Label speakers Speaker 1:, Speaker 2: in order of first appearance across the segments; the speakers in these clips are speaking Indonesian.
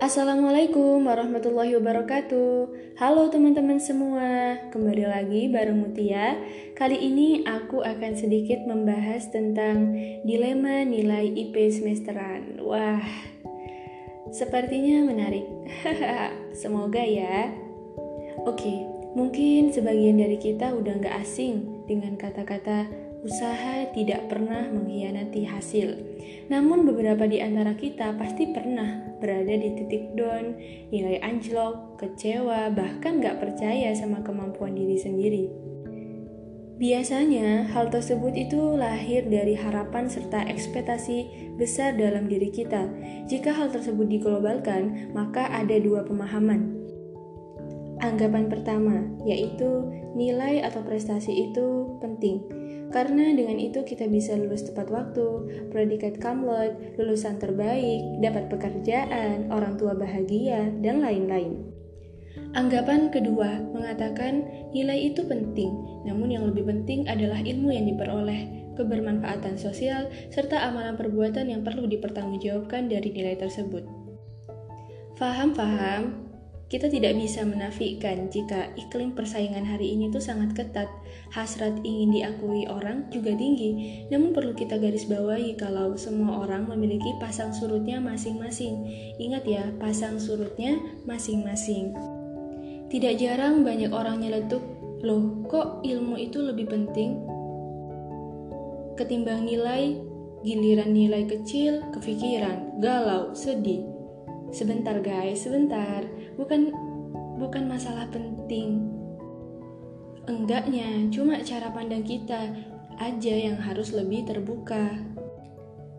Speaker 1: Assalamualaikum warahmatullahi wabarakatuh. Halo teman-teman semua Kembali lagi bareng Mutia. Kali ini aku akan sedikit membahas tentang Dilema nilai IP semesteran. Wah Sepertinya menarik. Semoga ya. Oke, mungkin sebagian dari kita udah gak asing Dengan kata-kata usaha tidak pernah mengkhianati hasil. Namun beberapa di antara kita pasti pernah berada di titik down, nilai anjlok, kecewa, bahkan gak percaya sama kemampuan diri sendiri. Biasanya, hal tersebut itu lahir dari harapan serta ekspektasi besar dalam diri kita. Jika hal tersebut diglobalkan, maka ada dua pemahaman. Anggapan pertama, yaitu nilai atau prestasi itu penting, karena dengan itu kita bisa lulus tepat waktu, predikat kamlot, lulusan terbaik, dapat pekerjaan, orang tua bahagia, dan lain-lain. Anggapan kedua mengatakan nilai itu penting, namun yang lebih penting adalah ilmu yang diperoleh, kebermanfaatan sosial, serta amalan perbuatan yang perlu dipertanggungjawabkan dari nilai tersebut. Faham-faham? Kita tidak bisa menafikan jika iklim persaingan hari ini tuh sangat ketat. Hasrat ingin diakui orang juga tinggi. Namun perlu kita garis bawahi kalau semua orang memiliki pasang surutnya masing-masing. Ingat ya, pasang surutnya masing-masing. Tidak jarang banyak orang nyeletuk, loh kok ilmu itu lebih penting? Ketimbang nilai, giliran nilai kecil, kepikiran, galau, sedih, Sebentar guys, sebentar. Bukan bukan masalah penting. Enggaknya, cuma cara pandang kita aja yang harus lebih terbuka.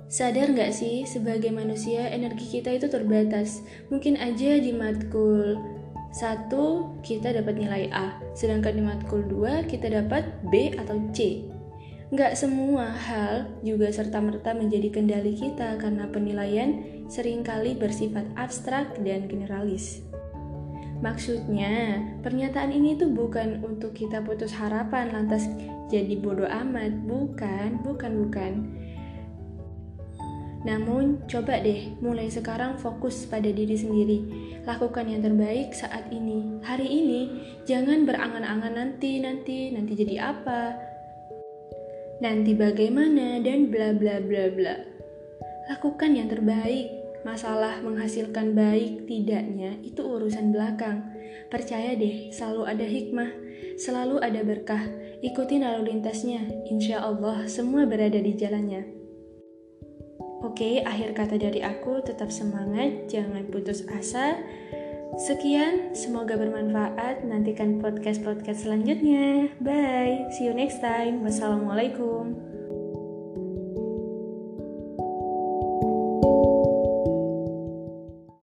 Speaker 1: Sadar nggak sih, sebagai manusia energi kita itu terbatas. Mungkin aja di matkul satu kita dapat nilai A, sedangkan di matkul 2 kita dapat B atau C. Nggak semua hal juga serta-merta menjadi kendali kita karena penilaian sering kali bersifat abstrak dan generalis. Maksudnya, pernyataan ini tuh bukan untuk kita putus harapan lantas jadi bodoh amat, bukan, bukan, bukan. Namun, coba deh mulai sekarang fokus pada diri sendiri. Lakukan yang terbaik saat ini, hari ini. Jangan berangan-angan nanti, nanti, nanti jadi apa, nanti bagaimana, dan bla bla bla bla. Lakukan yang terbaik. Masalah menghasilkan baik tidaknya itu urusan belakang. Percaya deh, selalu ada hikmah, selalu ada berkah. Ikuti lalu lintasnya, insya Allah semua berada di jalannya. Oke, akhir kata dari aku tetap semangat, jangan putus asa. Sekian, semoga bermanfaat. Nantikan podcast-podcast selanjutnya. Bye, see you next time. Wassalamualaikum.